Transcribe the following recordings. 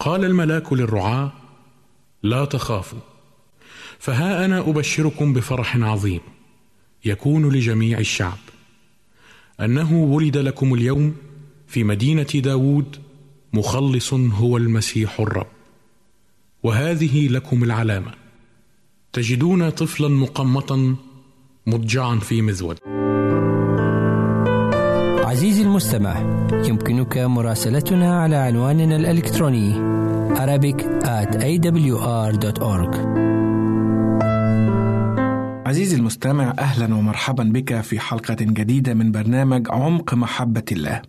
قال الملاك للرعاة لا تخافوا فها أنا أبشركم بفرح عظيم يكون لجميع الشعب أنه ولد لكم اليوم في مدينة داود مخلص هو المسيح الرب وهذه لكم العلامة تجدون طفلا مقمطا مضجعا في مذود المستمع. يمكنك مراسلتنا على عنواننا الإلكتروني Arabic at awr.org عزيزي المستمع أهلا ومرحبا بك في حلقة جديدة من برنامج عمق محبة الله.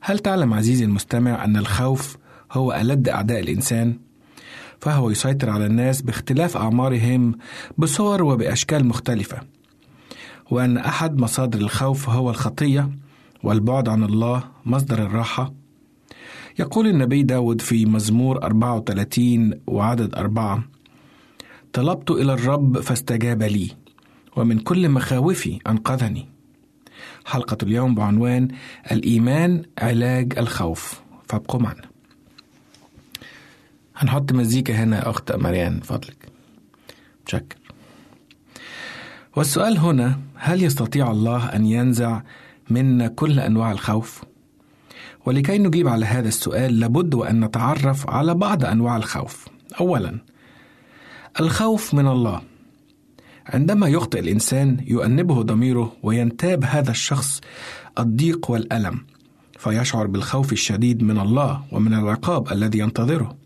هل تعلم عزيزي المستمع أن الخوف هو ألد أعداء الإنسان؟ فهو يسيطر على الناس باختلاف أعمارهم بصور وبأشكال مختلفة. وأن أحد مصادر الخوف هو الخطية والبعد عن الله مصدر الراحة. يقول النبي داود في مزمور 34 وعدد أربعة طلبت إلى الرب فاستجاب لي ومن كل مخاوفي أنقذني. حلقة اليوم بعنوان الإيمان علاج الخوف فابقوا معنا. هنحط مزيكا هنا يا أخت مريان فضلك. متشكر. والسؤال هنا هل يستطيع الله أن ينزع منا كل أنواع الخوف؟ ولكي نجيب على هذا السؤال لابد وأن نتعرف على بعض أنواع الخوف. أولا الخوف من الله. عندما يخطئ الإنسان يؤنبه ضميره وينتاب هذا الشخص الضيق والألم فيشعر بالخوف الشديد من الله ومن العقاب الذي ينتظره.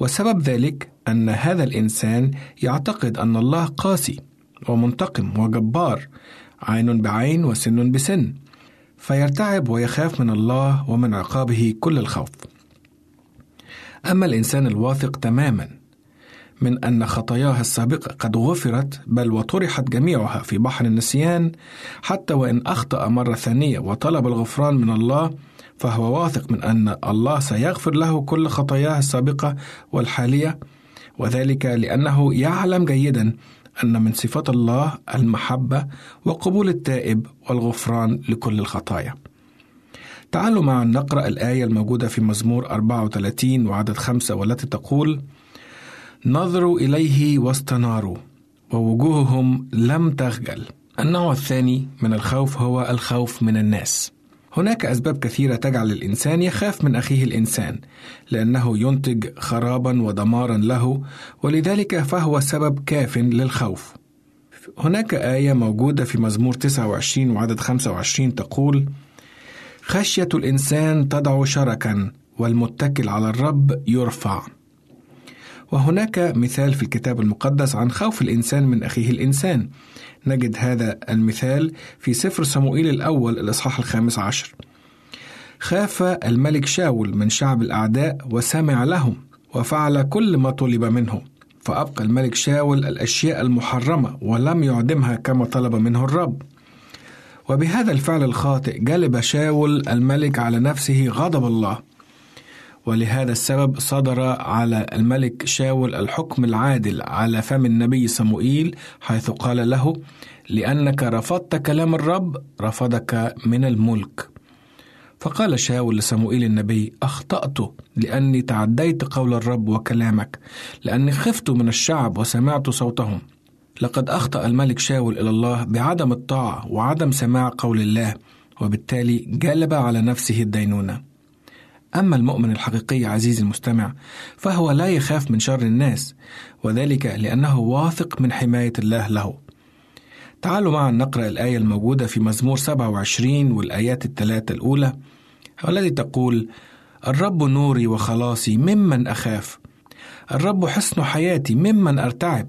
وسبب ذلك أن هذا الإنسان يعتقد أن الله قاسي ومنتقم وجبار عين بعين وسن بسن. فيرتعب ويخاف من الله ومن عقابه كل الخوف. أما الإنسان الواثق تماما من أن خطاياه السابقة قد غفرت بل وطرحت جميعها في بحر النسيان حتى وإن أخطأ مرة ثانية وطلب الغفران من الله فهو واثق من أن الله سيغفر له كل خطاياه السابقة والحالية وذلك لأنه يعلم جيدا أن من صفات الله المحبة وقبول التائب والغفران لكل الخطايا. تعالوا معا نقرأ الآية الموجودة في مزمور 34 وعدد خمسة والتي تقول: نظروا إليه واستناروا ووجوههم لم تخجل. النوع الثاني من الخوف هو الخوف من الناس. هناك أسباب كثيرة تجعل الإنسان يخاف من أخيه الإنسان، لأنه ينتج خرابا ودمارا له، ولذلك فهو سبب كاف للخوف. هناك آية موجودة في مزمور 29 وعدد 25 تقول: خشية الإنسان تضع شركا والمتكل على الرب يرفع. وهناك مثال في الكتاب المقدس عن خوف الإنسان من أخيه الإنسان. نجد هذا المثال في سفر صموئيل الأول الإصحاح الخامس عشر. خاف الملك شاول من شعب الأعداء وسمع لهم وفعل كل ما طلب منه. فأبقى الملك شاول الأشياء المحرمة ولم يعدمها كما طلب منه الرب. وبهذا الفعل الخاطئ جلب شاول الملك على نفسه غضب الله. ولهذا السبب صدر على الملك شاول الحكم العادل على فم النبي صموئيل حيث قال له لأنك رفضت كلام الرب رفضك من الملك. فقال شاول لصموئيل النبي أخطأت لأني تعديت قول الرب وكلامك لأني خفت من الشعب وسمعت صوتهم. لقد أخطأ الملك شاول إلى الله بعدم الطاعة وعدم سماع قول الله وبالتالي جلب على نفسه الدينونة. أما المؤمن الحقيقي عزيزي المستمع فهو لا يخاف من شر الناس وذلك لأنه واثق من حماية الله له. تعالوا معا نقرأ الآية الموجودة في مزمور 27 والآيات الثلاثة الأولى والتي تقول الرب نوري وخلاصي ممن أخاف. الرب حصن حياتي ممن أرتعب.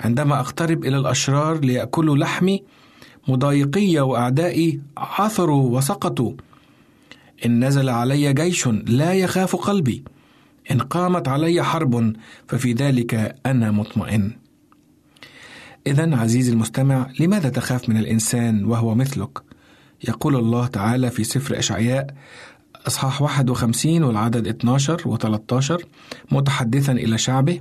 عندما أقترب إلى الأشرار ليأكلوا لحمي مضايقي وأعدائي عثروا وسقطوا. إن نزل علي جيش لا يخاف قلبي. إن قامت علي حرب ففي ذلك أنا مطمئن. إذا عزيزي المستمع لماذا تخاف من الإنسان وهو مثلك؟ يقول الله تعالى في سفر إشعياء أصحاح 51 والعدد 12 و 13 متحدثا إلى شعبه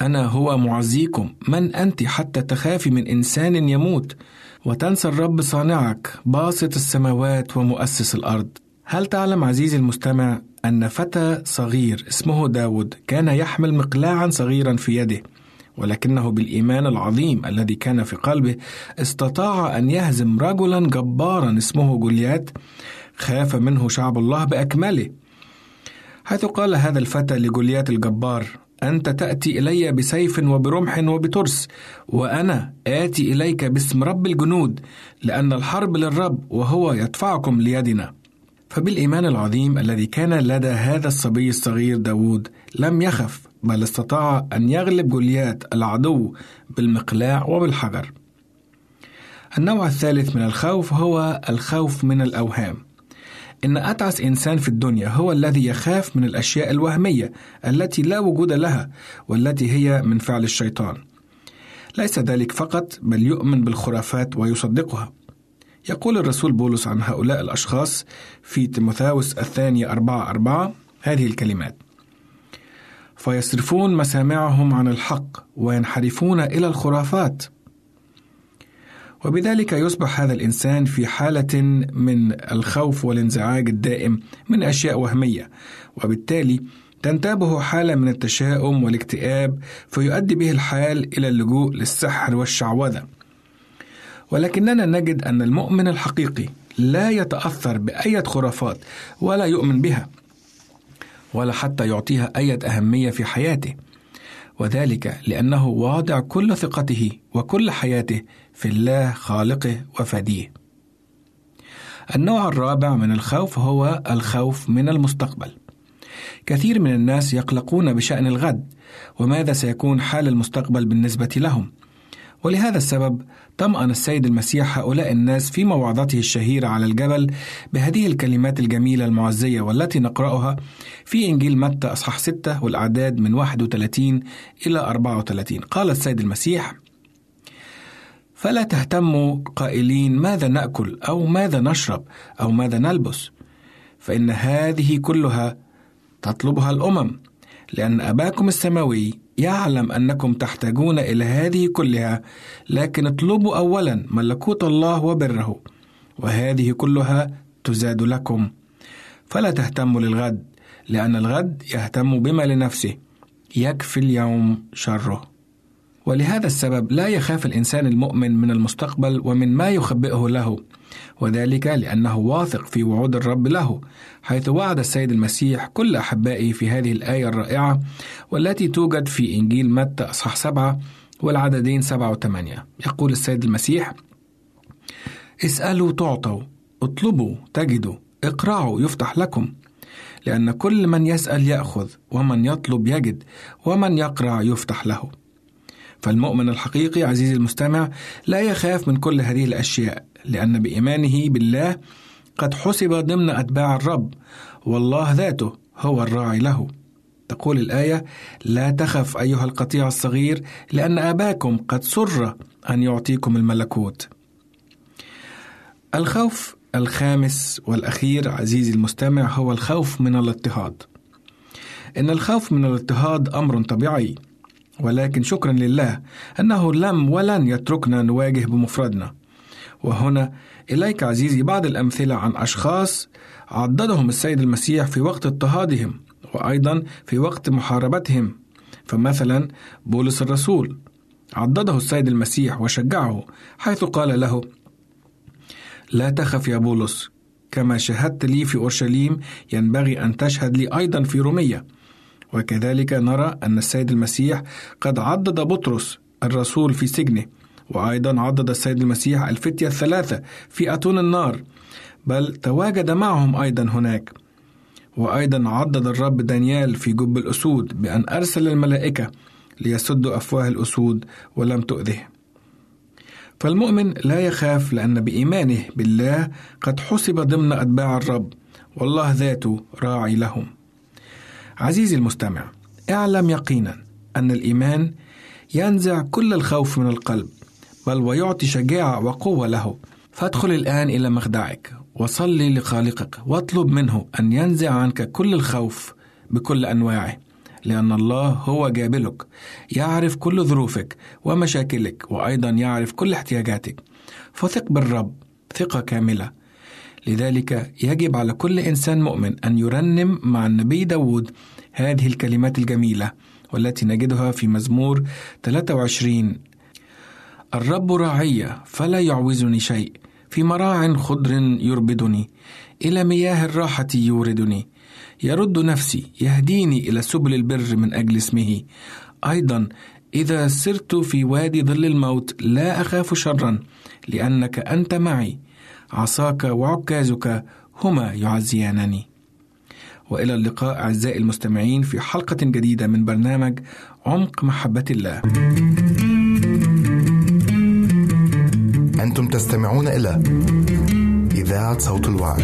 أنا هو معزيكم من أنت حتى تخافي من إنسان يموت؟ وتنسى الرب صانعك باسط السماوات ومؤسس الأرض. هل تعلم عزيزي المستمع أن فتى صغير اسمه داود كان يحمل مقلاعا صغيرا في يده ولكنه بالإيمان العظيم الذي كان في قلبه استطاع أن يهزم رجلا جبارا اسمه جوليات خاف منه شعب الله بأكمله. حيث قال هذا الفتى لجوليات الجبار أنت تأتي إلي بسيف وبرمح وبترس وأنا آتي إليك باسم رب الجنود لأن الحرب للرب وهو يدفعكم ليدنا. فبالإيمان العظيم الذي كان لدى هذا الصبي الصغير داود لم يخف بل استطاع أن يغلب جوليات العدو بالمقلاع وبالحجر. النوع الثالث من الخوف هو الخوف من الأوهام. إن أتعس إنسان في الدنيا هو الذي يخاف من الأشياء الوهمية التي لا وجود لها والتي هي من فعل الشيطان. ليس ذلك فقط بل يؤمن بالخرافات ويصدقها. يقول الرسول بولس عن هؤلاء الأشخاص في تيموثاوس الثانية أربعة أربعة هذه الكلمات فيصرفون مسامعهم عن الحق وينحرفون إلى الخرافات وبذلك يصبح هذا الإنسان في حالة من الخوف والانزعاج الدائم من أشياء وهمية وبالتالي تنتابه حالة من التشاؤم والاكتئاب فيؤدي به الحال إلى اللجوء للسحر والشعوذة. ولكننا نجد أن المؤمن الحقيقي لا يتأثر بأية خرافات ولا يؤمن بها ولا حتى يعطيها أية أهمية في حياته. وذلك لأنه واضع كل ثقته وكل حياته في الله خالقه وفديه. النوع الرابع من الخوف هو الخوف من المستقبل. كثير من الناس يقلقون بشأن الغد وماذا سيكون حال المستقبل بالنسبة لهم. ولهذا السبب طمأن السيد المسيح هؤلاء الناس في موعظته الشهيرة على الجبل بهذه الكلمات الجميلة المعزية والتي نقرأها في إنجيل متى أصحاح 6 والأعداد من 31 إلى 34 قال السيد المسيح فلا تهتموا قائلين ماذا نأكل أو ماذا نشرب أو ماذا نلبس. فإن هذه كلها تطلبها الأمم لأن أباكم السماوي يعلم أنكم تحتاجون إلى هذه كلها لكن اطلبوا اولا ملكوت الله وبره وهذه كلها تزاد لكم. فلا تهتموا للغد لأن الغد يهتم بما لنفسه يكفي اليوم شره. ولهذا السبب لا يخاف الإنسان المؤمن من المستقبل ومن ما يخبئه له وذلك لأنه واثق في وعود الرب له حيث وعد السيد المسيح كل أحبائه في هذه الآية الرائعة والتي توجد في إنجيل متى أصحاح سبعة والعددين سبعة وثمانية. يقول السيد المسيح اسألوا تعطوا اطلبوا تجدوا اقرعوا يفتح لكم لأن كل من يسأل يأخذ ومن يطلب يجد ومن يقرع يفتح له. فالمؤمن الحقيقي عزيزي المستمع لا يخاف من كل هذه الأشياء لأن بإيمانه بالله قد حسب ضمن أتباع الرب والله ذاته هو الراعي له. تقول الآية لا تخف أيها القطيع الصغير لأن آباكم قد سر أن يعطيكم الملكوت. الخوف الخامس والأخير عزيزي المستمع هو الخوف من الاضطهاد. إن الخوف من الاضطهاد أمر طبيعي. ولكن شكرا لله أنه لم ولن يتركنا نواجه بمفردنا. وهنا إليك عزيزي بعض الأمثلة عن أشخاص عضدهم السيد المسيح في وقت اضطهادهم وأيضا في وقت محاربتهم. فمثلا بولس الرسول عضده السيد المسيح وشجعه حيث قال له لا تخف يا بولس كما شهدت لي في أورشليم ينبغي أن تشهد لي أيضا في رومية. وكذلك نرى أن السيد المسيح قد عضد بطرس الرسول في سجنه وأيضا عضد السيد المسيح الفتية الثلاثة في أتون النار بل تواجد معهم أيضا هناك. وأيضا عضد الرب دانيال في جب الأسود بأن أرسل الملائكة ليسدوا أفواه الأسود ولم تؤذه. فالمؤمن لا يخاف لأن بإيمانه بالله قد حسب ضمن أتباع الرب والله ذاته راعي لهم. عزيزي المستمع اعلم يقينا أن الإيمان ينزع كل الخوف من القلب بل ويعطي شجاعة وقوة له. فادخل الآن إلى مخدعك وصلي لخالقك واطلب منه أن ينزع عنك كل الخوف بكل أنواعه لأن الله هو جابلك يعرف كل ظروفك ومشاكلك وأيضا يعرف كل احتياجاتك. فثق بالرب ثقة كاملة. لذلك يجب على كل إنسان مؤمن أن يرنم مع النبي داود هذه الكلمات الجميلة والتي نجدها في مزمور 23 الرب راعي فلا يعوزني شيء. في مراع خضر يربدني. إلى مياه الراحة يوردني. يرد نفسي يهديني إلى سبل البر من أجل اسمه. أيضا إذا سرت في وادي ظل الموت لا أخاف شرا لأنك أنت معي. عصاك وعكازك هما يعزيانني وإلى اللقاء أعزائي المستمعين في حلقة جديدة من برنامج عمق محبة الله. أنتم تستمعون إلى إذاعة صوت الوعي.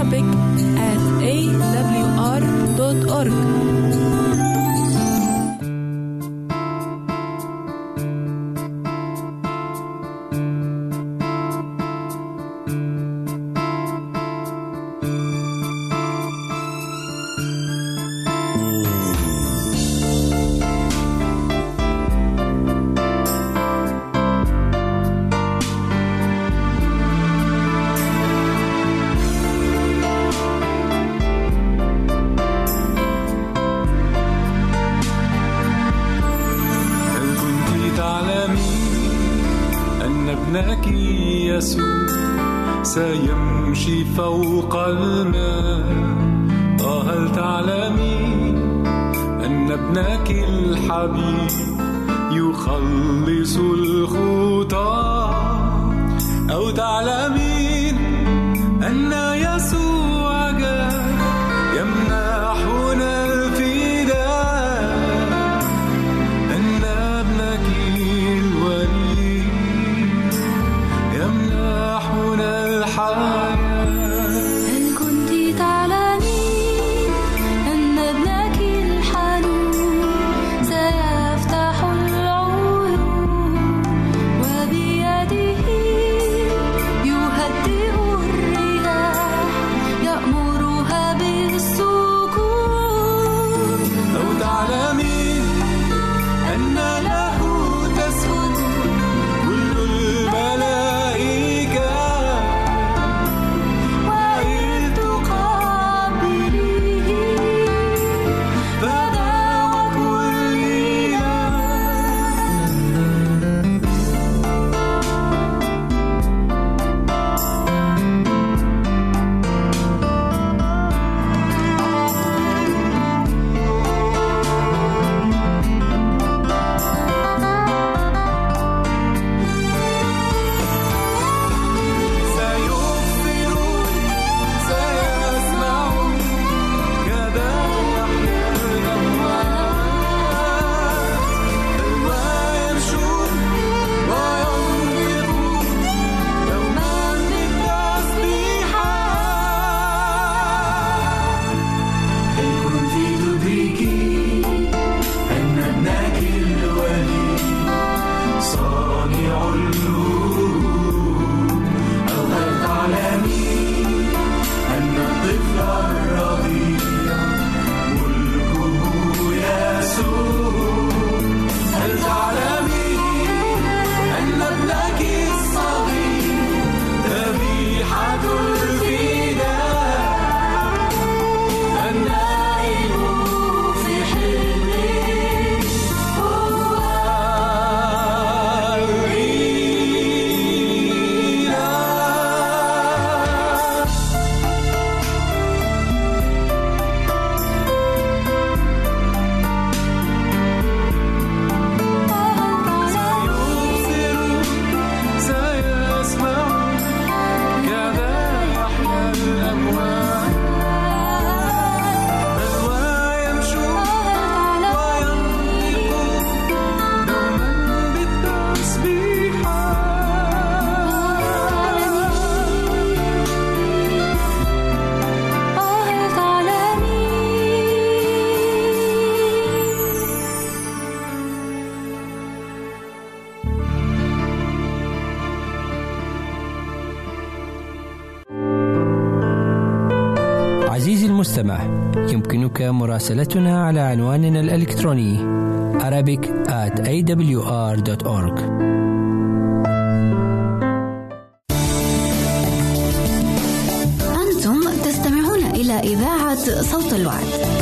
ابنك يمكنك مراسلتنا على عنواننا الإلكتروني Arabic at awr.org أنتم تستمعون إلى إذاعة صوت الوعد.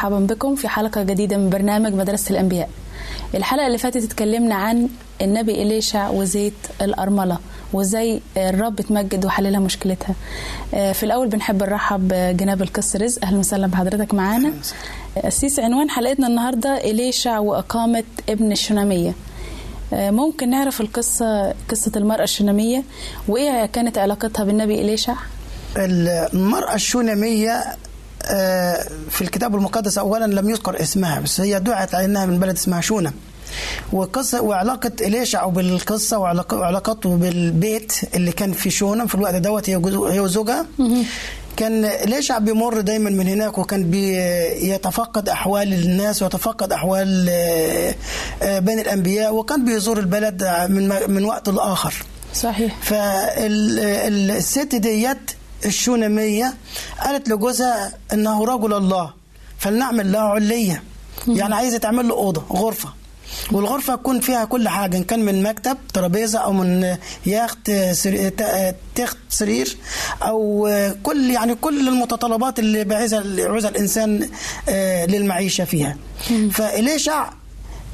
أهلا ومرحبا بكم في حلقة جديدة من برنامج مدرسة الأنبياء. الحلقة اللي فاتت اتكلمنا عن النبي إليشع وزيت الأرملة وإزاي الرب اتمجد وحللها مشكلتها. آه، في الأول بنحب نرحب بجناب القس رزق. أهلا وسهلا بحضرتك معانا. أسيس عنوان حلقتنا النهاردة إليشع وإقامة ابن الشنامية. آه، ممكن نعرف القصة قصة المرأة الشنامية وإيه كانت علاقتها بالنبي إليشع؟ المرأة الشونامية آه، في الكتاب المقدس أولا لم يذكر اسمها بس هي دعت على أنها من بلد اسمها شونم وقصة وعلاقة إليشع بالقصة وعلاق- وعلاقته بالبيت اللي كان في شونم في الوقت دوت هي وزوجها. كان إليشع بيمر دايما من هناك وكان بيتفقد أحوال الناس ويتفقد أحوال آه، آه، بين الأنبياء وكان بيزور البلد من من وقت لآخر. صحيح. فالست ديت الشونمية قالت لجوزها إنه رجل الله فلنعمل له علية. يعني عايزة تعمل له أوضة غرفة. والغرفة تكون فيها كل حاجة إن كان من مكتب ترابيزة أو من يخت سري- ت- تخت سرير أو كل يعني كل المتطلبات اللي يعوزها الإنسان آه، للمعيشة فيها. فإليشع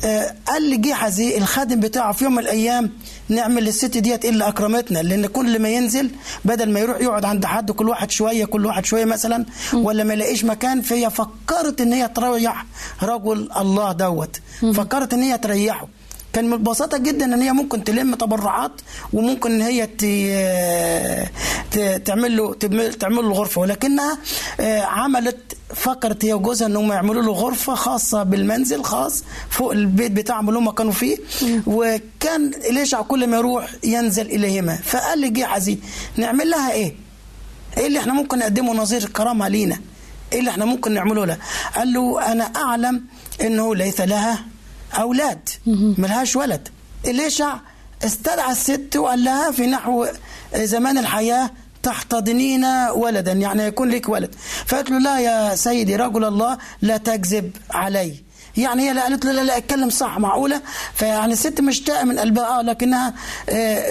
آه، قال لجيحزي الخادم بتاعه في يوم من الأيام نعمل للست ديت إلا أكرمتنا لأن كل ما ينزل بدل ما يروح يقعد عند حد كل واحد شوية كل واحد شوية مثلا ولا ما يلاقيش مكان فهي فكرت إن هي تريح رجل الله دوت. فكرت إن هي تريحه. كان من البساطة جدا إن هي ممكن تلم تبرعات وممكن إن هي تعمل له تعمل له غرفة ولكنها آه، عملت فكرت هي وجوزها انهم يعملوا له غرفة خاصة بالمنزل خاص فوق البيت بتاعهم اللي هم كانوا فيه وكان إليشع كل ما يروح ينزل إليهما فقال لجيحزي نعمل لها إيه؟ إيه اللي إحنا ممكن نقدمه نظير كرامة لينا؟ إيه اللي إحنا ممكن نعمله لها؟ قال له أنا أعلم إنه ليس لها أولاد ملهاش ولد. إليشع استدعى الست وقال لها في نحو زمان الحياة تحتضنين ولدا يعني يكون لك ولد. فقالت له لا يا سيدي رجل الله لا تكذب علي. يعني هي لا قالت له لا لا اتكلم صح معقولة؟ فيعني الست مشتاقه من قلبها آه لكنها آه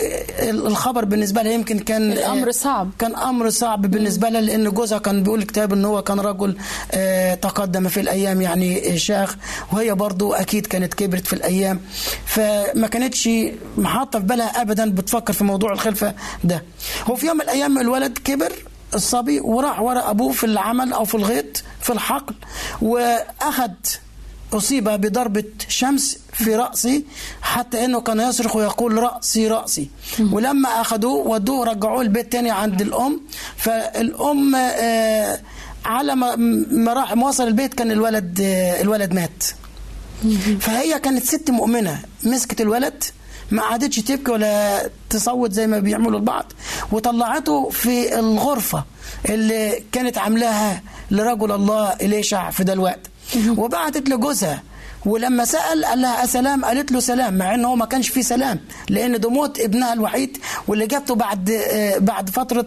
الخبر بالنسبة لها يمكن كان الأمر صعب. كان أمر صعب بالنسبة لها لأن جوزها كان بيقول الكتاب إن هو كان رجل آه، تقدم في الأيام يعني شاخ وهي برضو أكيد كانت كبرت في الأيام. فما كانتش محاطة في بالها ابدا بتفكر في موضوع الخلفة ده. هو في يوم من الأيام الولد كبر الصبي وراح ورا أبوه في العمل أو في الغيط في الحقل واخد أصيب بضربة شمس في رأسي حتى أنه كان يصرخ ويقول رأسي رأسي. ولما أخذوه ودوه رجعوه البيت تاني عند الأم. فالأم آه، على ما راح وصل البيت كان الولد آه، الولد مات. فهي كانت ست مؤمنة. مسكت الولد ما قعدتش تبكي ولا تصوت زي ما بيعملوا البعض. وطلعته في الغرفة اللي كانت عاملاها لرجل الله إليشع في ده الوقت وبعتت لجوزها ولما سأل قال لها أسلام قالت له سلام مع إن هو ما كانش فيه سلام لأن ده موت ابنها الوحيد واللي جابته بعد آه، بعد فترة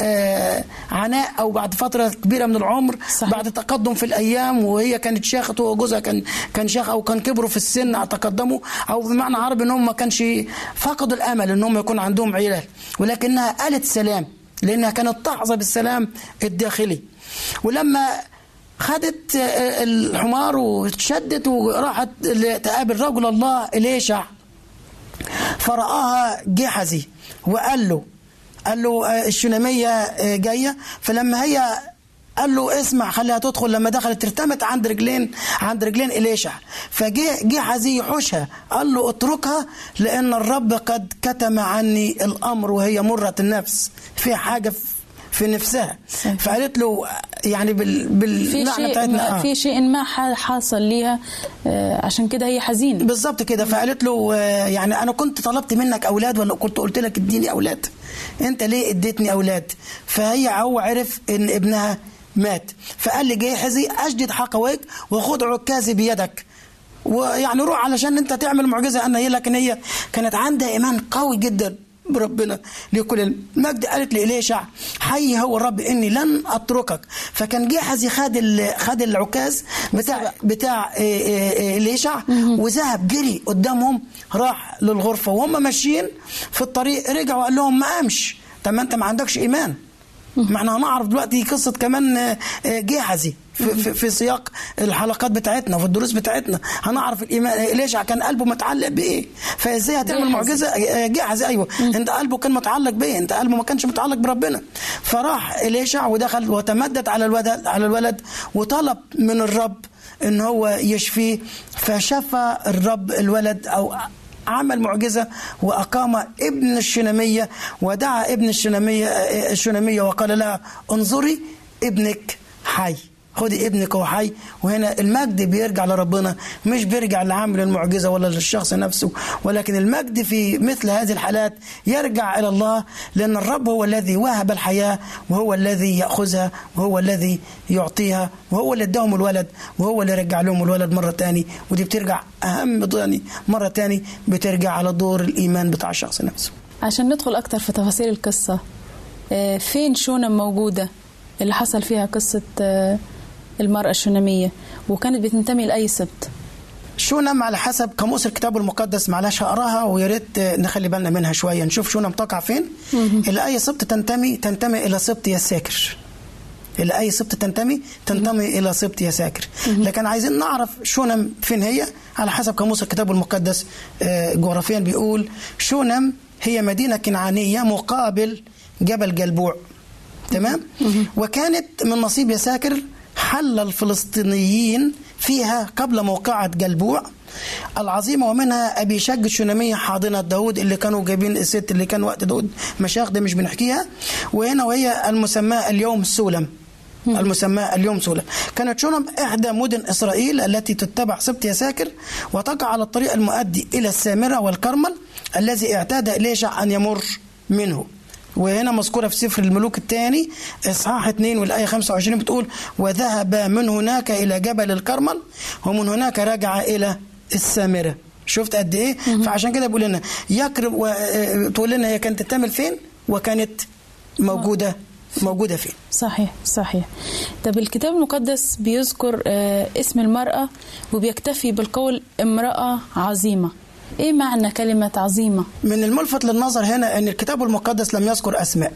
آه، عناء أو بعد فترة كبيرة من العمر صحيح. بعد تقدم في الأيام وهي كانت شيخة وجوزها كان كان شيخ أو كان كبروا في السن تقدموا أو بمعنى عربي إنهم ما كانش فقدوا الأمل إنهم يكون عندهم عيال ولكنها قالت سلام لأنها كانت تحظى بالسلام الداخلي. ولما خدت آه، الحمار وتشدت وراحت تقابل رجل الله إليشع. فرآها جحزي وقال له قال له آه، الشنامية آه، جاية. فلما هي قال له اسمع خليها تدخل. لما دخلت ارتمت عند رجلين عند رجلين إليشع. فجه جحزي يحوشها. قال له اتركها لأن الرب قد كتم عني الأمر وهي مرة النفس. في حاجة في- في نفسها فقالت له يعني بال شيء بتاعتنا آه. في شيء ما حاصل ليها آه، عشان كده هي حزينة. بالظبط كده. فقالت له آه، يعني أنا كنت طلبت منك أولاد ولا كنت قلت لك اديني أولاد. أنت ليه اديتني أولاد؟ فهي هو عرف إن ابنها مات. فقال لي جيحزي أشدد حقويك وخذ عكازي بيدك. ويعني روح علشان أنت تعمل معجزة أنا هي لكن هي كانت عندها إيمان قوي جدا. بربنا لكل المجد قالت لإليشع حي هو الرب إني لن أتركك. فكان جحزي خد خد العكاز بتاع بتاع إيه إيه إيه إليشع وذهب جري قدامهم راح للغرفة. وهم ماشيين في الطريق رجع وقال لهم ما قامش طب ما أنت ما عندكش إيمان. ما إحنا هنعرف دلوقتي قصة كمان آه، آه، جحزي في, في, سياق الحلقات بتاعتنا وفي الدروس بتاعتنا. هنعرف الإيمان آه، ليش كان قلبه متعلق بإيه؟ فإزاي هتعمل. معجزة؟ جحزي أيوه. أنت قلبه كان متعلق بإيه؟ أنت قلبه ما كانش متعلق بربنا. فراح إليشع ودخل وتمدد على الولد على الولد وطلب من الرب إن هو يشفيه. فشفى الرب الولد أو عمل معجزة وأقام ابن الشنامية ودعا ابن الشنامية الشنامية وقال لها انظري ابنك حي. خدي ابنك هو حي وهنا المجد بيرجع لربنا مش بيرجع لعامل المعجزة ولا للشخص نفسه ولكن المجد في مثل هذه الحالات يرجع إلى الله لأن الرب هو الذي وهب الحياة وهو الذي يأخذها وهو الذي يعطيها وهو اللي اداهم الولد وهو اللي رجع لهم الولد مرة تاني. ودي بترجع أهم تاني مرة تاني بترجع على دور الإيمان بتاع الشخص نفسه. عشان ندخل أكتر في تفاصيل القصة آه، فين شونم موجودة اللي حصل فيها قصة المرأة الشوناميه وكانت بتنتمي لأي سبط شونم على حسب؟ قاموس الكتاب المقدس معلش هقراها ويا ريت نخلي بالنا منها شوية. نشوف شونم تقع فين. إلى أي سبط تنتمي تنتمي إلى سبط يساكر إلى أي سبط تنتمي تنتمي إلى سبط يساكر لكن عايزين نعرف شونم فين هي. على حسب قاموس الكتاب المقدس آه، جغرافيا بيقول شونم هي مدينة كنعانية مقابل جبل جلبوع. تمام؟ وكانت من نصيب يساكر حل الفلسطينيين فيها قبل موقعة جلبوع العظيمة ومنها أبي شج الشنامية حاضنة داود اللي كانوا جايبين الست اللي كان وقت داود مشايخ ده مش بنحكيها. وهنا وهي المسماة اليوم سولم. المسماة اليوم سولم. كانت شونم إحدى مدن إسرائيل التي تتبع سبط يساكر وتقع على الطريق المؤدي إلى السامرة والكرمل الذي اعتاد إليشع أن يمر منه. وهنا مذكورة في سفر الملوك الثاني إصحاح 2 والآية 25 بتقول وذهب من هناك إلى جبل الكرمل ومن هناك رجع إلى السامرة. شفت قد إيه؟ فعشان كده بيقول لنا يقرب و... آه، تقول لنا هي كانت تعمل فين؟ وكانت موجودة موجودة فين؟ صحيح صحيح. طب الكتاب المقدس بيذكر آه، اسم المرأة وبيكتفي بالقول امرأة عظيمة. إيه معنى كلمة عظيمة؟ من الملفت للنظر هنا أن الكتاب المقدس لم يذكر أسماء.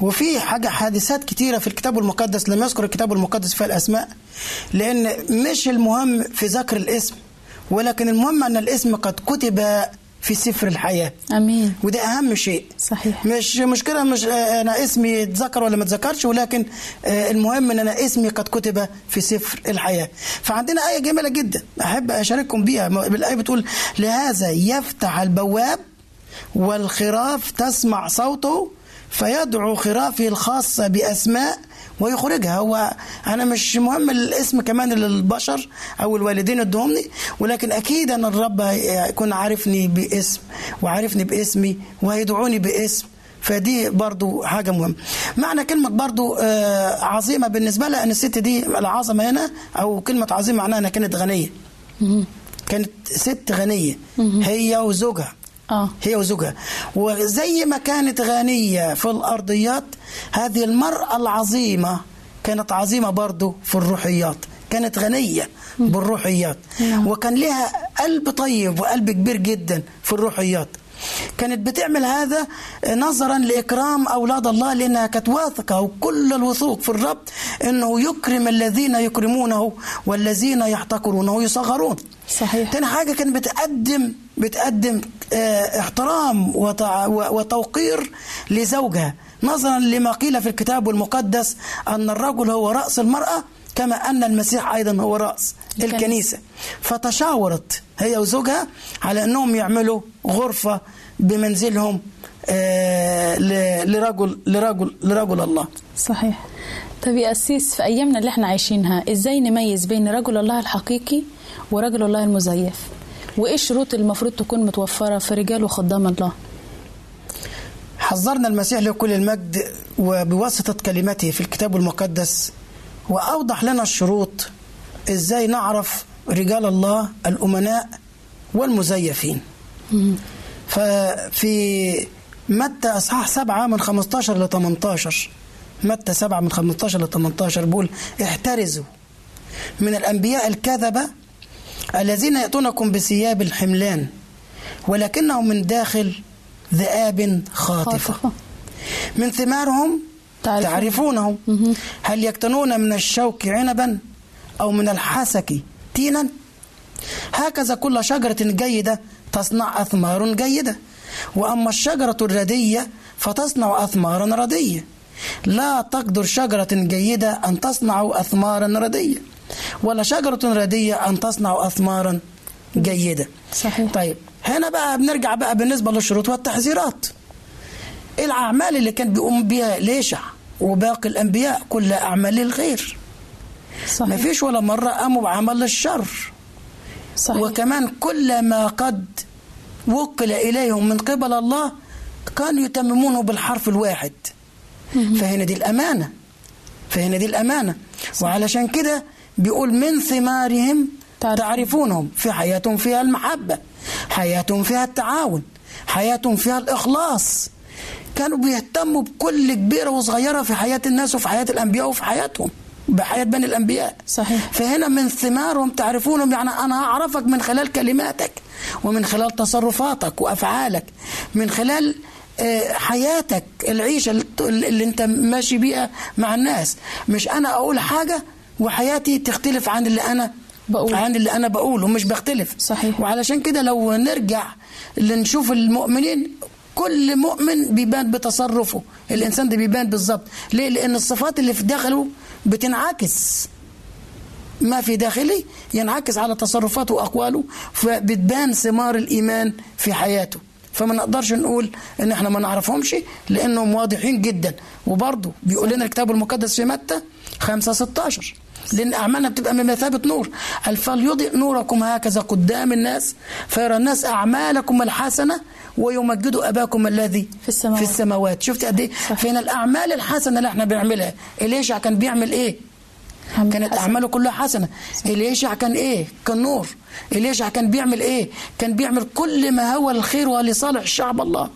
وفي حاجة حادثات كتيرة في الكتاب المقدس لم يذكر الكتاب المقدس فيها الأسماء لأن مش المهم في ذكر الاسم ولكن المهم أن الاسم قد كتب في سفر الحياة. آمين. وده أهم شيء. صحيح. مش مشكلة مش آه، أنا اسمي اتذكر ولا ما اتذكرش ولكن آه، المهم أن أنا اسمي قد كتب في سفر الحياة. فعندنا آية جميلة جدا أحب أشارككم بيها. بالآية بتقول لهذا يفتح البواب والخراف تسمع صوته فيدعو خرافه الخاصة بأسماء ويخرجها. هو أنا مش مهم الاسم كمان للبشر أو الوالدين ادهمني ولكن أكيد أن الرب هيكون عارفني باسم وعارفني باسمي وهيدعوني باسم. فدي برضو حاجة مهمة. معنى كلمة برضو آه، عظيمة بالنسبة لها أن الست دي العظمة هنا أو كلمة عظيمة معناها أنها كانت غنية. كانت ست غنية. هي وزوجها. آه. هي وزوجها. وزي ما كانت غنية في الأرضيات هذه المرأة العظيمة كانت عظيمة برضو في الروحيات. كانت غنية بالروحيات. وكان لها قلب طيب وقلب كبير جدا في الروحيات. كانت بتعمل هذا نظرا لإكرام أولاد الله لأنها كانت واثقة وكل الوثوق في الرب أنه يكرم الذين يكرمونه والذين يحتقرونه يصغرون صحيح. تاني حاجة كانت بتقدم بتقدم آه، احترام وتوقير لزوجها. نظرا لما قيل في الكتاب المقدس أن الرجل هو رأس المرأة كما أن المسيح أيضا هو رأس الكنيسة. الكنيسة. فتشاورت هي وزوجها على أنهم يعملوا غرفة بمنزلهم آه، لرجل لرجل لرجل الله. صحيح. طب يا أسيس في أيامنا اللي إحنا عايشينها إزاي نميز بين رجل الله الحقيقي ورجل الله المزيف؟ وإيه الشروط اللي المفروض تكون متوفرة في رجال وخدام الله؟ حذرنا المسيح لكل المجد وبواسطة كلمته في الكتاب المقدس وأوضح لنا الشروط إزاي نعرف رجال الله الأمناء والمزيفين. ففي متى أصحاح سبعة من 15 ل 18 متى سبعة من 15 ل 18 بيقول احترزوا. من الأنبياء الكذبة الذين يأتونكم بثياب الحملان ولكنهم من داخل ذئاب خاطفة. خاطفة. من ثمارهم تعرفون. تعرفونهم. هل يكتنون من الشوك عنبا أو من الحسك تينا؟ هكذا كل شجرة جيدة تصنع أثمار جيدة وأما الشجرة الردية فتصنع أثمارا ردية. لا تقدر شجرة جيدة أن تصنع أثمارا ردية ولا شجرة ردية أن تصنع أثمارا جيدة. صحيح. طيب هنا بقى بنرجع بقى بالنسبة للشروط والتحذيرات. الأعمال اللي كان بيقوم بها ليشع وباقي الأنبياء كلها أعمال للخير صحيح. ما فيش ولا مرة قاموا بعمل الشر. صحيح. وكمان كل ما قد وكل إليهم من قبل الله كانوا يتممونه بالحرف الواحد. فهنا دي الأمانة. فهنا دي الأمانة. وعلشان كده بيقول من ثمارهم تعرفون. تعرفونهم. في حياتهم فيها المحبة حياتهم فيها التعاون حياتهم فيها الإخلاص. كانوا بيهتموا بكل كبيرة وصغيرة في حياة الناس وفي حياة الأنبياء وفي حياتهم بحياة بني الأنبياء صحيح. فهنا من ثمارهم تعرفونهم يعني أنا أعرفك من خلال كلماتك ومن خلال تصرفاتك وأفعالك من خلال آه، حياتك العيشة اللي- اللي أنت ماشي بيها مع الناس مش أنا أقول حاجة وحياتي تختلف عن اللي أنا بقول. عن اللي أنا بقوله مش بختلف صحيح. وعلشان كده لو نرجع لنشوف المؤمنين كل مؤمن بيبان بتصرفه. الإنسان ده بيبان بالظبط. ليه؟ لأن الصفات اللي في داخله بتنعكس. ما في داخلي ينعكس على تصرفاته وأقواله فبتبان ثمار الإيمان في حياته. فما نقدرش نقول إن إحنا ما نعرفهمش لأنهم واضحين جدا. وبرضه بيقول لنا الكتاب المقدس في متى؟ 5 16 لأن أعمالنا بتبقى بمثابه نور. قال فليضئ نوركم هكذا قدام الناس فيرى الناس أعمالكم الحسنة ويمجدوا أباكم الذي في السماوات. في السماوات. شفت قد إيه؟ فهنا الأعمال الحسنة اللي إحنا بنعملها اليشع كان بيعمل إيه؟ عمل كانت حسن. أعماله كلها حسنة. اليشع كان إيه؟ كان نور. اليشع كان بيعمل إيه؟ كان بيعمل كل ما هو الخير ولصالح شعب الله.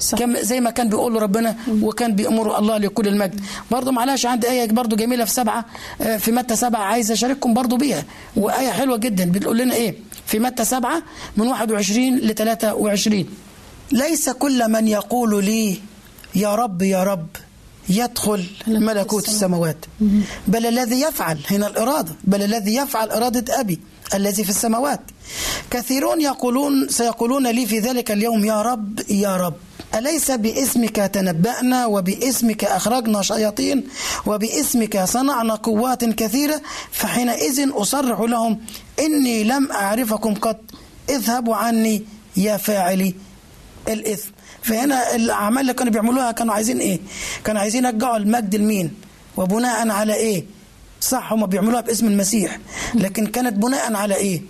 صح. كم زي ما كان بيقول ربنا وكان بيأمره الله لكل المجد. برضه معلش عندي آية برضه جميلة في سبعة آه، في متى سبعة عايز أشارككم برضه بيها. وآية حلوة جدا. بتقول لنا إيه؟ في متى سبعة؟ من 21 ل 23 ليس كل من يقول لي يا رب يا رب يدخل ملكوت السماوات. بل الذي يفعل هنا الإرادة. بل الذي يفعل إرادة أبي الذي في السماوات. كثيرون يقولون سيقولون لي في ذلك اليوم يا رب يا رب. أليس باسمك تنبأنا وباسمك أخرجنا شياطين وباسمك صنعنا قوات كثيرة؟ فحينئذ أصرح لهم إني لم أعرفكم قط. اذهبوا عني يا فاعلي الإثم. فهنا الأعمال اللي كانوا بيعملوها كانوا عايزين إيه؟ كانوا عايزين يرجعوا المجد لمين وبناء على إيه؟ صح هم بيعملوها باسم المسيح. لكن كانت بناء على إيه؟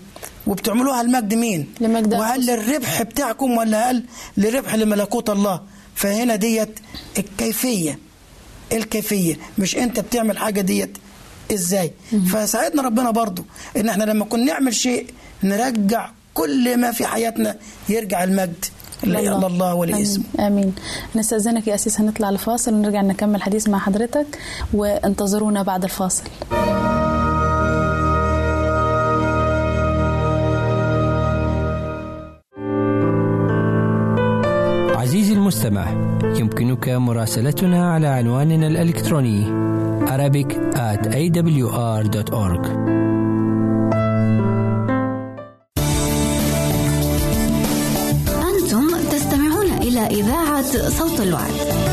وبتعملوها المجد مين؟ لمجد وهل للربح بتاعكم ولا هل لربح لملكوت الله؟ فهنا ديت الكيفية الكيفية. مش أنت بتعمل حاجة ديت. إزاي؟ فساعدنا ربنا برضو إن إحنا لما كنا نعمل شيء نرجع كل ما في حياتنا يرجع المجد. لله الله. ولاسمه آمين. آمين. نستأذنك يا أسيس هنطلع لفاصل ونرجع نكمل حديث مع حضرتك وانتظرونا بعد الفاصل. المستمع يمكنك مراسلتنا على عنواننا الإلكتروني Arabic at awr.org أنتم تستمعون إلى إذاعة صوت الوعد.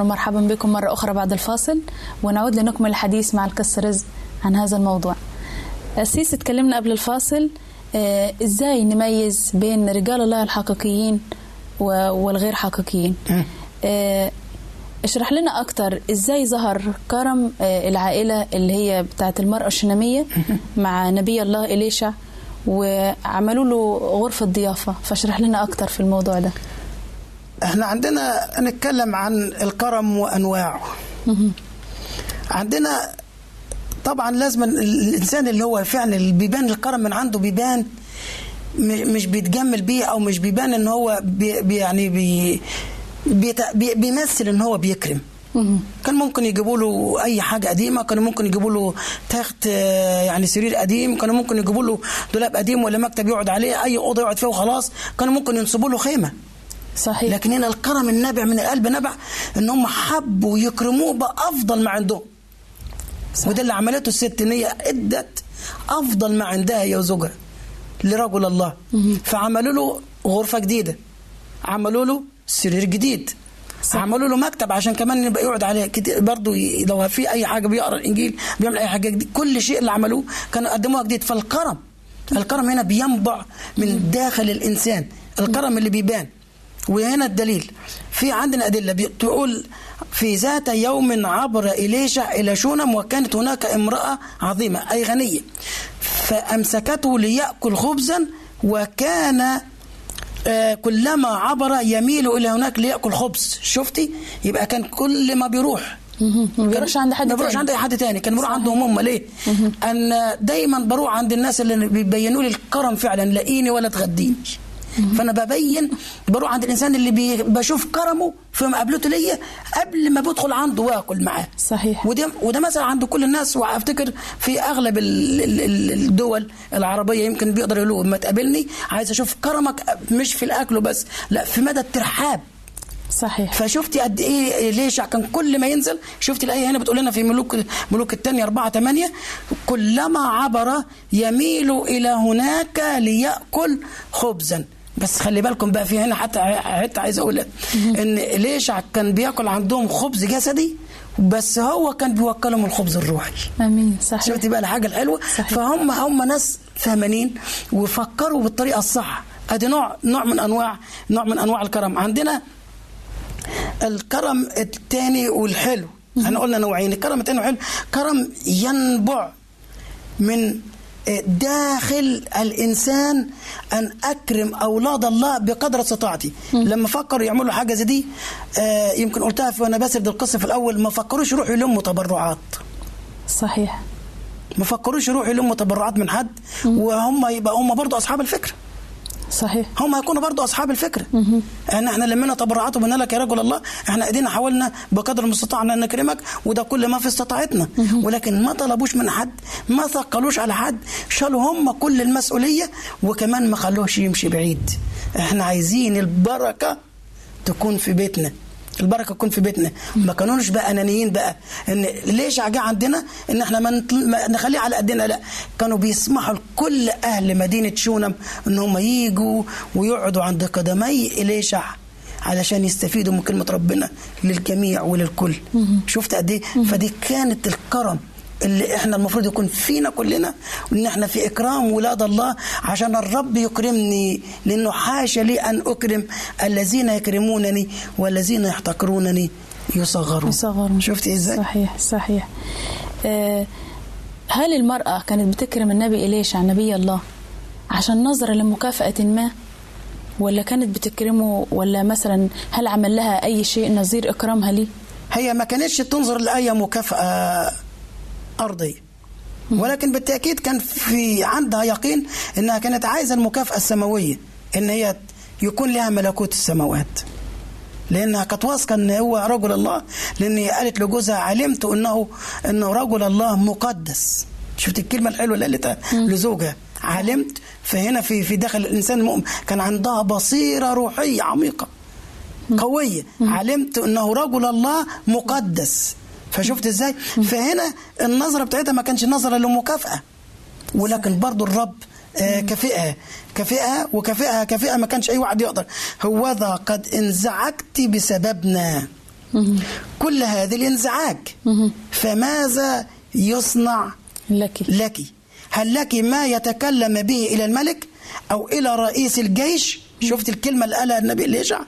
ومرحبا بكم مرة أخرى بعد الفاصل ونعود لنكمل الحديث مع القس رزق عن هذا الموضوع. أسيس تكلمنا قبل الفاصل آه، إزاي نميز بين رجال الله الحقيقيين والغير حقيقيين؟ آه، اشرح لنا أكتر إزاي ظهر كرم آه، العائلة اللي هي بتاعت المرأة الشنامية مع نبي الله إليشع وعملوا له غرفة ضيافة. فاشرح لنا أكتر في الموضوع ده. إحنا عندنا نتكلم عن الكرم وانواعه. عندنا طبعا لازم الإنسان اللي هو فعلا اللي بيبان الكرم من عنده بيبان مش بيتجمل بيه أو مش بيبان إن هو بي يعني بي بيمثل إن هو بيكرم. كان ممكن يجيبوا له أي حاجة قديمة كانوا ممكن يجيبوا له تخت آه، يعني سرير قديم كانوا ممكن يجيبوا له دولاب قديم ولا مكتب يقعد عليه أي أوضة يقعد فيها وخلاص كانوا ممكن ينصبوا له خيمة. صحيح. لكن هنا الكرم النابع من القلب نبع إن هم حبوا يكرموه بأفضل ما عندهم. صح. وده اللي عملته الست إن هي إدت أفضل ما عندها هي وزوجها لرجل الله. فعملوا له غرفة جديدة. عملوا له سرير جديد. صح. عملوا له مكتب عشان كمان يبقى يقعد عليه كتير برضه لو في أي حاجة بيقرأ الإنجيل بيعمل أي حاجة جديد كل شيء اللي عملوه كانوا قدموها جديد. فالكرم الكرم هنا بينبع من داخل الإنسان. الكرم اللي بيبان. وهنا الدليل. في عندنا أدلة بتقول في ذات يوم عبر إليشع إلى شونم وكانت هناك امرأة عظيمة أي غنية. فأمسكته ليأكل خبزا وكان آه، كلما عبر يميل إلى هناك ليأكل خبز. شفتي؟ يبقى كان كل ما بيروح. ما بيروحش عند حد ما بيروحش تاني. عند أي حد تاني. كان بيروح عندهم هم ليه؟ أن دايما بروح عند الناس اللي بيبينوا لي الكرم فعلا. لاقيني ولا تغدينيش فانا ببين بروح عند الإنسان اللي بي بشوف كرمه في مقابلته ليا قبل ما بدخل عنده واكل معاه. صحيح. وده وده مثلا عند كل الناس وأفتكر في أغلب ال- ال- ال- الدول العربية يمكن بيقدر يقولوا لما تقابلني عايز أشوف كرمك مش في الأكل بس لا في مدى الترحاب. صحيح. فشفتي قد إيه ليش كان كل ما ينزل شفتي الآية هنا بتقول لنا في ملوك ملوك الثانية 4 8 كلما عبر يميل إلى هناك ليأكل خبزا. بس خلي بالكم بقى في هنا حتى حتى عايز أقول إن ليشع كان بياكل عندهم خبز جسدي بس هو كان بيوكلهم الخبز الروحي. آمين صحيح. شفتي بقى الحاجة الحلوة؟ صحيح. فهم هم ناس فهمانين وفكروا بالطريقة الصح. أدي نوع نوع من أنواع نوع من أنواع الكرم. عندنا الكرم الثاني والحلو. إحنا قلنا نوعين الكرم الثاني والحلو. كرم ينبع من داخل الإنسان أن أكرم أولاد الله بقدر استطاعتي. لما فكروا يعملوا حاجة زي دي آه، يمكن قلتها في وأنا بسرد القصة في الأول ما فكروش يروحوا يلموا تبرعات. صحيح. ما فكروش يروحوا يلموا تبرعات من حد وهم يبقى هم برضه أصحاب الفكرة صحيح. هم هيكونوا برضه أصحاب الفكرة إن إحنا لمينا تبرعات وقلنا لك يا رجل الله إحنا ايدينا حاولنا بقدر المستطاع أن نكرمك وده كل ما في استطاعتنا. ولكن ما طلبوش من حد ما ثقلوش على حد شالوا هم كل المسؤولية وكمان ما خلوش يمشي بعيد. إحنا عايزين البركة تكون في بيتنا. البركة تكون في بيتنا. ما كانوش بقى أنانيين بقى. إن ليش جه عندنا؟ إن إحنا ما نطل- ما نخليه على قدنا. لا. كانوا بيسمحوا لكل أهل مدينة شونم إن هم يجوا ويقعدوا عند قدمي إليشع علشان يستفيدوا من كلمة ربنا للجميع وللكل. شفت قد إيه؟ فدي كانت الكرم. اللي إحنا المفروض يكون فينا كلنا وإن إحنا في إكرام ولاد الله عشان الرب يكرمني لأنه حاشا لي أن أكرم الذين يكرمونني والذين يحتقرونني يصغرون. يصغرون. شفتي إزاي؟ صحيح صحيح. آه، هل المرأة كانت بتكرم النبي إليش عن نبي الله؟ عشان نظرة لمكافأة ما؟ ولا كانت بتكرمه ولا مثلا هل عمل لها أي شيء نظير إكرامها ليه هي ما كانتش تنظر لأي مكافأة أرضية ولكن بالتأكيد كان في عندها يقين أنها كانت عايزة المكافأة السماوية أن هي يكون لها ملكوت السماوات. لأنها كانت واثقة أن هو رجل الله لأن هي قالت لجوزها علمت أنه أنه رجل الله مقدس. شفت الكلمة الحلوة اللي قالتها لزوجها. علمت فهنا في في داخل الإنسان المؤمن كان عندها بصيرة روحية عميقة قوية. علمت أنه رجل الله مقدس. فشفت إزاي؟ فهنا النظرة بتاعتها ما كانش نظرة لمكافأة. ولكن برضو الرب آه، كافئها. كافئها وكافئها كافئها ما كانش أي واحد يقدر. هوذا قد انزعجت بسببنا. كل هذه الانزعاج. فماذا يصنع لك؟ لك؟ هل لك ما يتكلم به إلى الملك أو إلى رئيس الجيش؟ شفت الكلمة اللي قالها النبي إليشع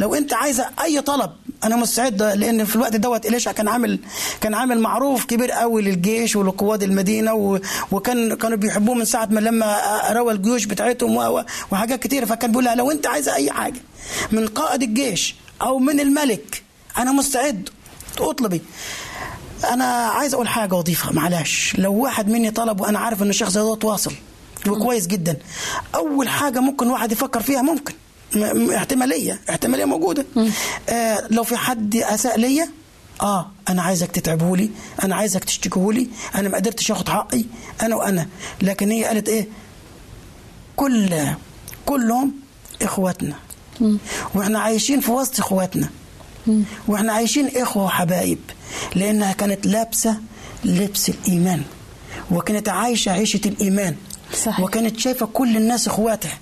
لو أنت عايزة أي طلب أنا مستعد لأن في الوقت دوت إليشع كان عامل كان عامل معروف كبير قوي للجيش ولقوات المدينة و... وكان كانوا بيحبوه من ساعة ما لما روى الجيوش بتاعتهم. وحاجات كتيرة. فكان بيقول لها لو أنت عايزة أي حاجة من قائد الجيش أو من الملك أنا مستعد. اطلبي. أنا عايز أقول حاجة وأضيفها معلش. لو واحد مني طلب وأنا عارف إن الشخص ده واصل وكويس جدا. أول حاجة ممكن واحد يفكر فيها ممكن. احتمالية احتمالية موجودة. آه لو في حد أساء ليا آه أنا عايزك تتعبهولي أنا عايزك تشتكيهولي أنا ما قدرتش آخد حقي أنا وأنا. لكن هي قالت إيه؟ كل كلهم إخواتنا. وإحنا عايشين في وسط إخواتنا. وإحنا عايشين إخوة وحبايب لأنها كانت لابسة لبس الإيمان وكانت عايشة عيشة الإيمان صحيح. وكانت شايفة كل الناس إخواتها.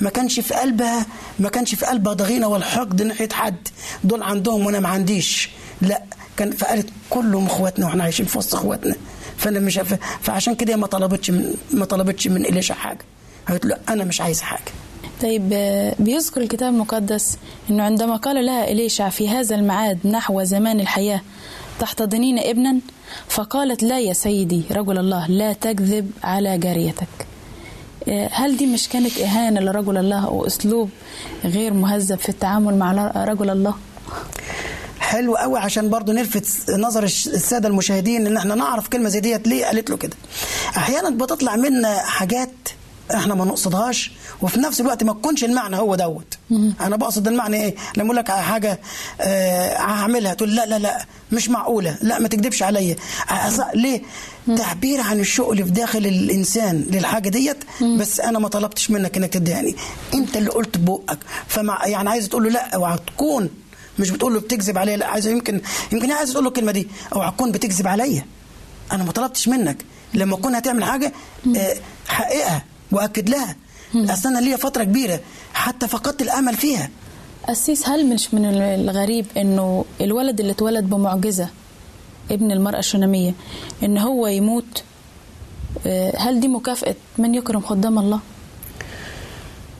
ما كانش في قلبها ما كانش في قلبها ضغينة والحقد ناحية حد. دول عندهم وأنا ما عنديش. لا كان فقالت كلهم إخواتنا وإحنا عايشين في وسط إخواتنا. فأنا مش ف- فعشان كده ما طلبتش من ما طلبتش من اليشا حاجة. قالت له أنا مش عايزه حاجة. طيب بيذكر الكتاب المقدس أنه عندما قال لها إليشع في هذا الميعاد نحو زمان الحياة تحتضنين ابنا؟ فقالت لا يا سيدي رجل الله لا تكذب على جاريتك. هل دي مش كانت إهانة لرجل الله وأسلوب غير مهذب في التعامل مع رجل الله؟ حلو قوي عشان برضو نلفت نظر السادة المشاهدين إن إحنا نعرف كلمة زي ديت ليه قالت له كده. أحيانا بتطلع منا حاجات إحنا ما نقصدهاش وفي نفس الوقت ما تكونش المعنى هو دوت. أنا بقصد المعنى إيه؟ لما أقول لك على حاجة آه هعملها تقول لا لا لا مش معقولة. لا ما تكذبش عليا. ليه؟ تعبير عن الشوق اللي في داخل الإنسان للحاجة ديت بس أنا ما طلبتش منك إنك تديهاني أنت اللي قلت ببقك فمع يعني عايز تقول له لا اوعى تكون مش بتقول له بتكذب عليا. لا عايز يمكن يمكن هي عايزة تقول له الكلمة دي. اوعى تكون بتكذب عليا. أنا ما طلبتش منك. لما تكون هتعمل حاجة آه، حققها واكد لها أصل أنا ليا فترة كبيرة حتى فقدت الأمل فيها أسيس هل مش من الغريب أنه الولد اللي اتولد بمعجزة ابن المرأة الشنامية أن هو يموت آه، هل دي مكافأة من يكرم خدام الله؟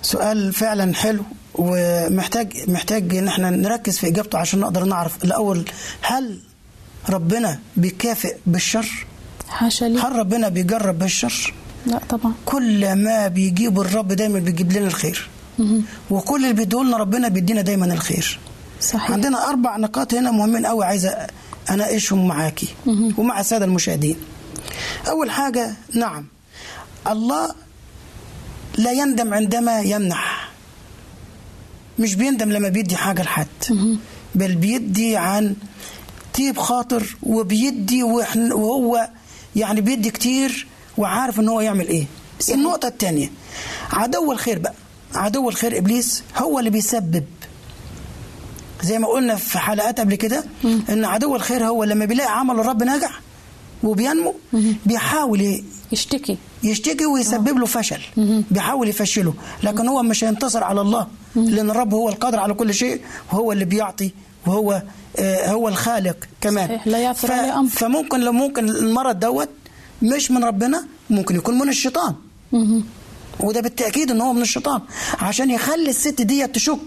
سؤال فعلا حلو ومحتاج محتاج إن إحنا نركز في إجابته عشان نقدر نعرف الأول هل ربنا بيكافئ بالشر؟ حاشا لي هل ربنا بيجرب بالشر؟ لا طبعا. كل ما بيجيب الرب دايما بيجيب لنا الخير. وكل اللي بيديه لنا ربنا بيدينا دايما الخير. صحيح. عندنا أربع نقاط هنا مهمين قوي عايزه أناقشهم معاكي ومع السادة المشاهدين. أول حاجة نعم الله لا يندم عندما يمنح. مش بيندم لما بيدي حاجة لحد. بل بيدي عن طيب خاطر وبيدي وهو يعني بيدي كتير وعارف إن هو يعمل إيه. النقطة الثانية عدو الخير بقى. عدو الخير إبليس هو اللي بيسبب. زي ما قلنا في حلقات قبل كده إن عدو الخير هو لما بيلاقي عمل الرب نجح وبينمو بيحاول يشتكي. يشتكي ويسبب له فشل. بيحاول يفشله. لكن هو مش هينتصر على الله لأن الرب هو القادر على كل شيء وهو اللي بيعطي وهو آه، هو الخالق كمان. صحيح، لا يعثر عليه أمر. فممكن لو ممكن المرض دوت مش من ربنا؟ ممكن يكون من الشيطان. وده بالتأكيد إن هو من الشيطان عشان يخلي الست دي تشك.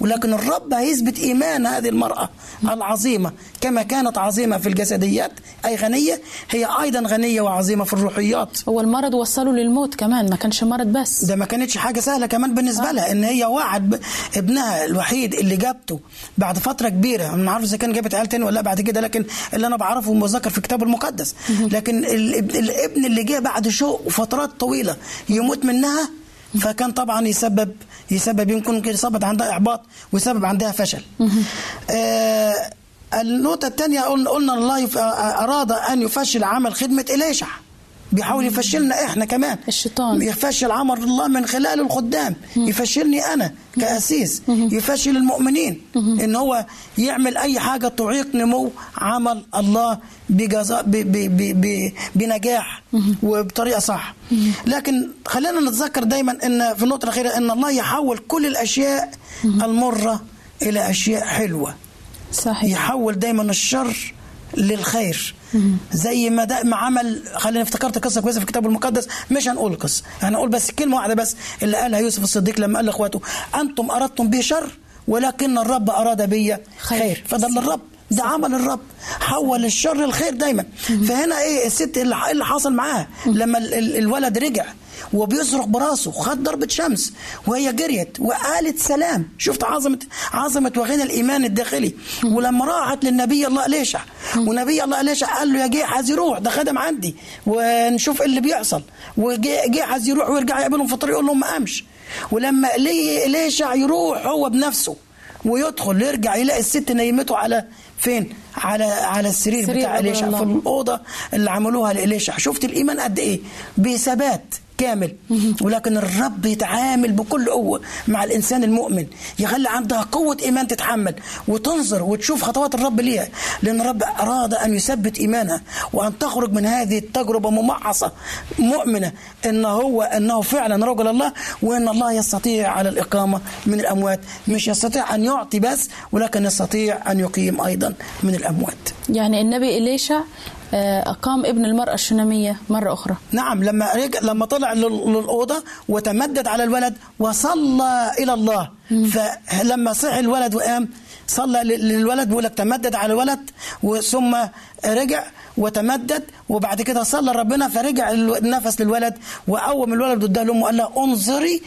ولكن الرب هيثبت إيمان هذه المرأة العظيمة كما كانت عظيمة في الجسديات أي غنية؟ هي أيضا غنية وعظيمة في الروحيات. هو المرض وصله للموت كمان ما كانش مرض بس. ده ما كانتش حاجة سهلة كمان بالنسبة لها إن هي وعد ابنها الوحيد اللي جابته بعد فترة كبيرة. ما عارف إذا كان جابت عيال تاني ولا لأ بعد كده لكن اللي أنا بعرفه مذكر في الكتاب المقدس. لكن الاب- الابن اللي جه بعد شوق وفترات طويلة يموت منها فكان طبعا يسبب يسبب يمكن يسبب عندها احباط ويسبب عندها فشل. آه النقطة الثانية قلنا قلنا الله يف- أراد أن يفشل عمل خدمة إليشع. بيحاول يفشلنا إحنا كمان. الشيطان. يفشل عمل الله من خلال الخدام. يفشلني أنا كأسيس. يفشل المؤمنين. إن هو يعمل أي حاجة تعيق نمو عمل الله بجزاء ب ب ب ب بنجاح وبطريقة صح. لكن خلينا نتذكر دايما إن في النقطة الأخيرة إن الله يحول كل الأشياء المرة إلى أشياء حلوة. صحيح. يحول دايما الشر للخير. زي ما ده ما عمل خلينا افتكرت قصة كويسة في الكتاب المقدس. مش هنقول القصة هنقول بس كلمة واحدة بس اللي قالها يوسف الصديق لما قال لإخواته أنتم أردتم بي شر ولكن الرب أراد بي خير, خير. فده اللي الرب ده عمل الرب. حول الشر للخير دايما. فهنا إيه الست اللي اللي حصل معاها لما ال- ال- الولد رجع وبيصرخ براسه خد ضربة شمس وهي جريت وقالت سلام. شفت عظمة عظمة وغنى الإيمان الداخلي؟ ولما راحت للنبي الله إليشع ونبي الله إليشع قال له يا جيحز يروح ده خدم عندي ونشوف اللي بيحصل. وجيحز يروح ويرجع يقابلهم في الطريق يقول لهم ما قامش. ولما إليشع يروح هو بنفسه ويدخل يرجع يلاقي الست نيمته على فين؟ على على السرير سرير بتاع الله. في الأوضة اللي عملوها لإليشع شفت الإيمان قد إيه؟ بثبات. كامل. ولكن الرب يتعامل بكل قوة مع الإنسان المؤمن يخلي عندها قوة إيمان تتحمل وتنظر وتشوف خطوات الرب ليها لأن الرب أراد أن يثبت إيمانها وأن تخرج من هذه التجربة ممعصة مؤمنة أن هو أنه فعلا رجل الله وأن الله يستطيع على الإقامة من الأموات. مش يستطيع أن يعطي بس ولكن يستطيع أن يقيم أيضا من الأموات. يعني النبي إليشع آه، أقام ابن المرأة الشنامية مرة أخرى. نعم لما رجع لما طلع لل- للأوضة وتمدد على الولد وصلى إلى الله. فلما صحي الولد وقام صلى لل- للولد بيقول لك تمدد على الولد وثم رجع وتمدد وبعد كده صلى ربنا فرجع النفس للولد وقوم الولد قدام لأمه وقال لها انظري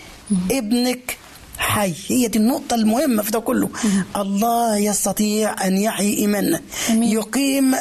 ابنك حي. هي دي النقطة المهمة في ده كله. الله يستطيع أن يحيي إيماننا يقيم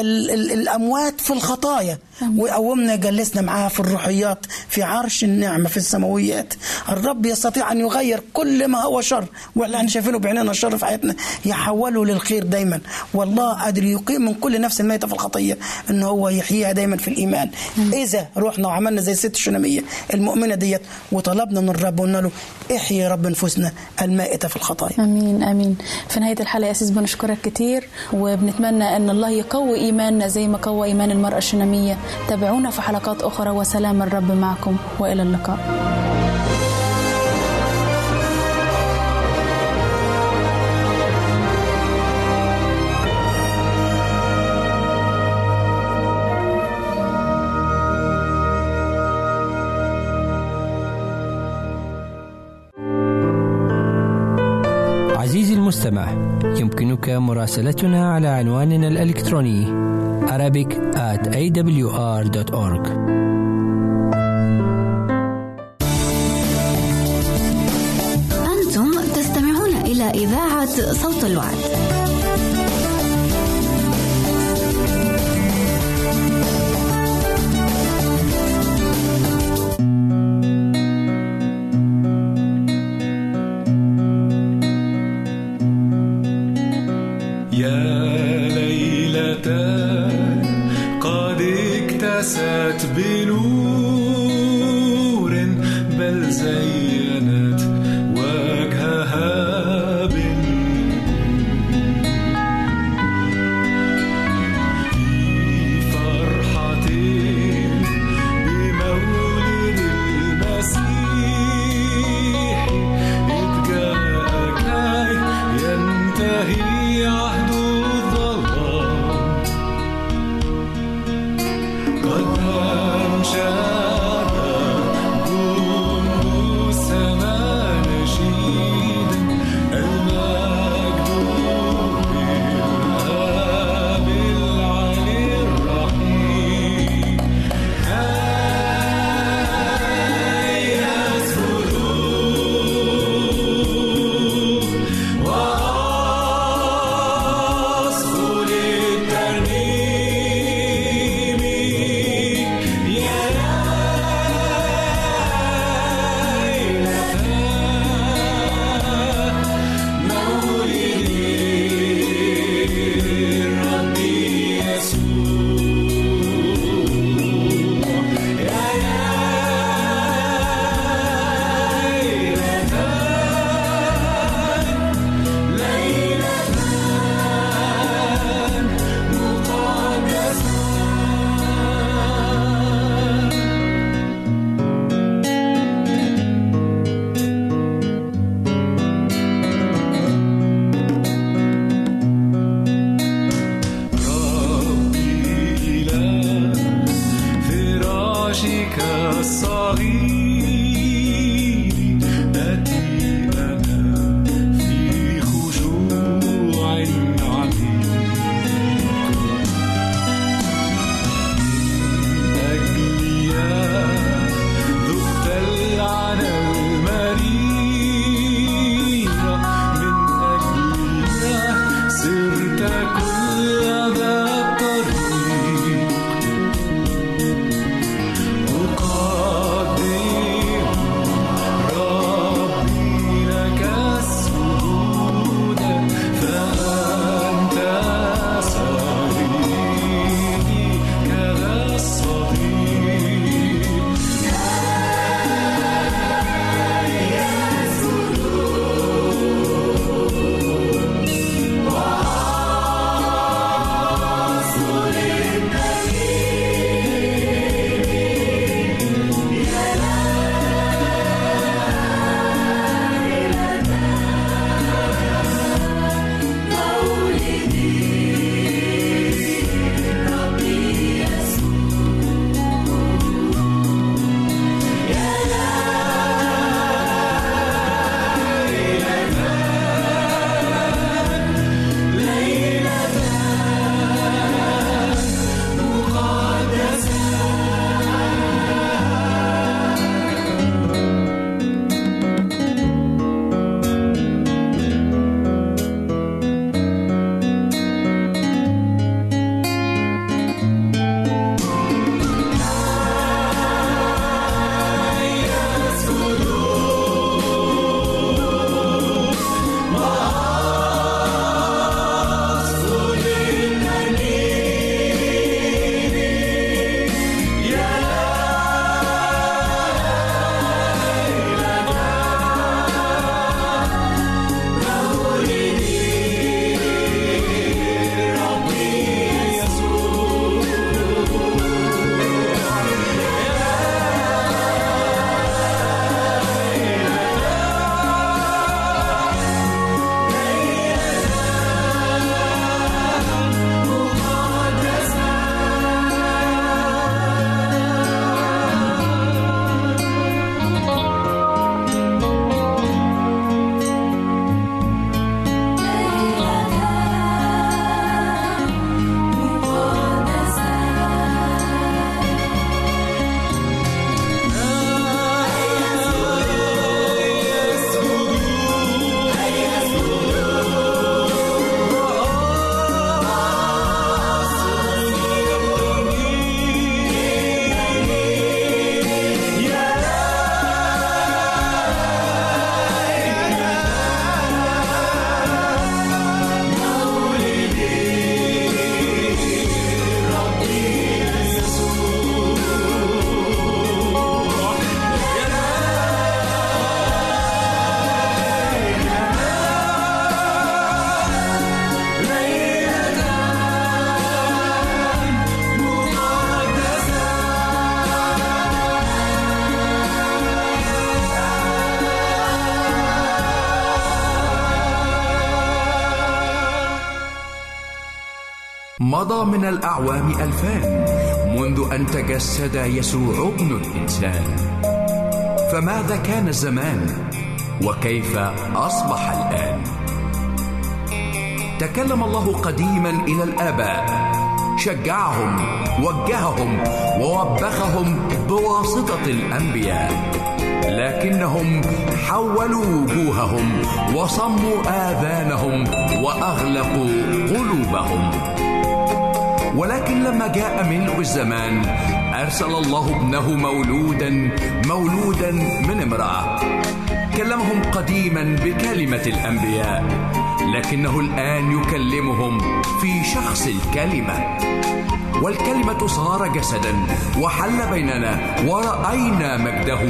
الأموات في الخطايا. ويقومنا يجلسنا معاه في الروحيات في عرش النعمة في السماويات. الرب يستطيع أن يغير كل ما هو شر واللي إحنا شايفينه بعيننا الشر في حياتنا. يحوله للخير دايما. والله قادر يقيم من كل نفس ميتة في الخطية أن هو يحييها دايما في الإيمان. إذا رحنا وعملنا زي الست الشنامية المؤمنة ديت وطلبنا من الرب وقلنا له إحيي رب نفوسنا المائتة في الخطايا. أمين أمين. في نهاية الحلقة يا أسيس بنشكرك كتير وبنتمنى أن الله يقوي إيماننا زي ما قوى إيمان المرأة الشناميه تابعونا في حلقات أخرى وسلام الرب معكم وإلى اللقاء. المستمع يمكنك مراسلتنا على عنواننا الإلكتروني Arabic at awr.org إذاعة صوت الوعد. مضى من الأعوام ألفان منذ أن تجسد يسوع ابن الإنسان. فماذا كان الزمان؟ وكيف أصبح الآن؟ تكلم الله قديما إلى الآباء. شجعهم وجههم ووبخهم بواسطة الأنبياء. لكنهم حولوا وجوههم وصموا آذانهم وأغلقوا قلوبهم. ولكن لما جاء ملء الزمان أرسل الله ابنه مولودا مولودا من امرأة. كلمهم قديما بكلمة الأنبياء لكنه الآن يكلمهم في شخص الكلمة. والكلمة صار جسدا وحل بيننا ورأينا مجده.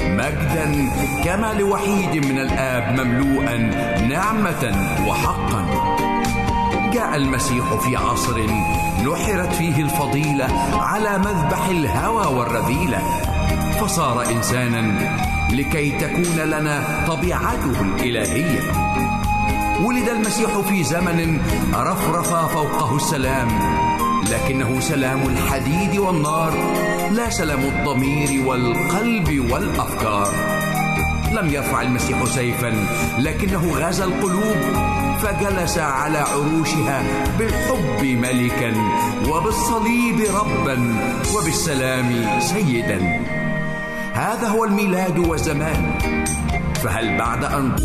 مجدا كما لوحيد من الآب مملوءا نعمة وحقا. جاء المسيح في عصر نحرت فيه الفضيلة على مذبح الهوى والرذيلة. فصار إنسانا لكي تكون لنا طبيعته الإلهية. ولد المسيح في زمن رفرف فوقه السلام لكنه سلام الحديد والنار لا سلام الضمير والقلب والأفكار. لم يرفع المسيح سيفا لكنه غزا القلوب فجلس على عروشها بالحب ملكا وبالصليب ربا وبالسلام سيدا. هذا هو الميلاد والزمان فهل بعد أن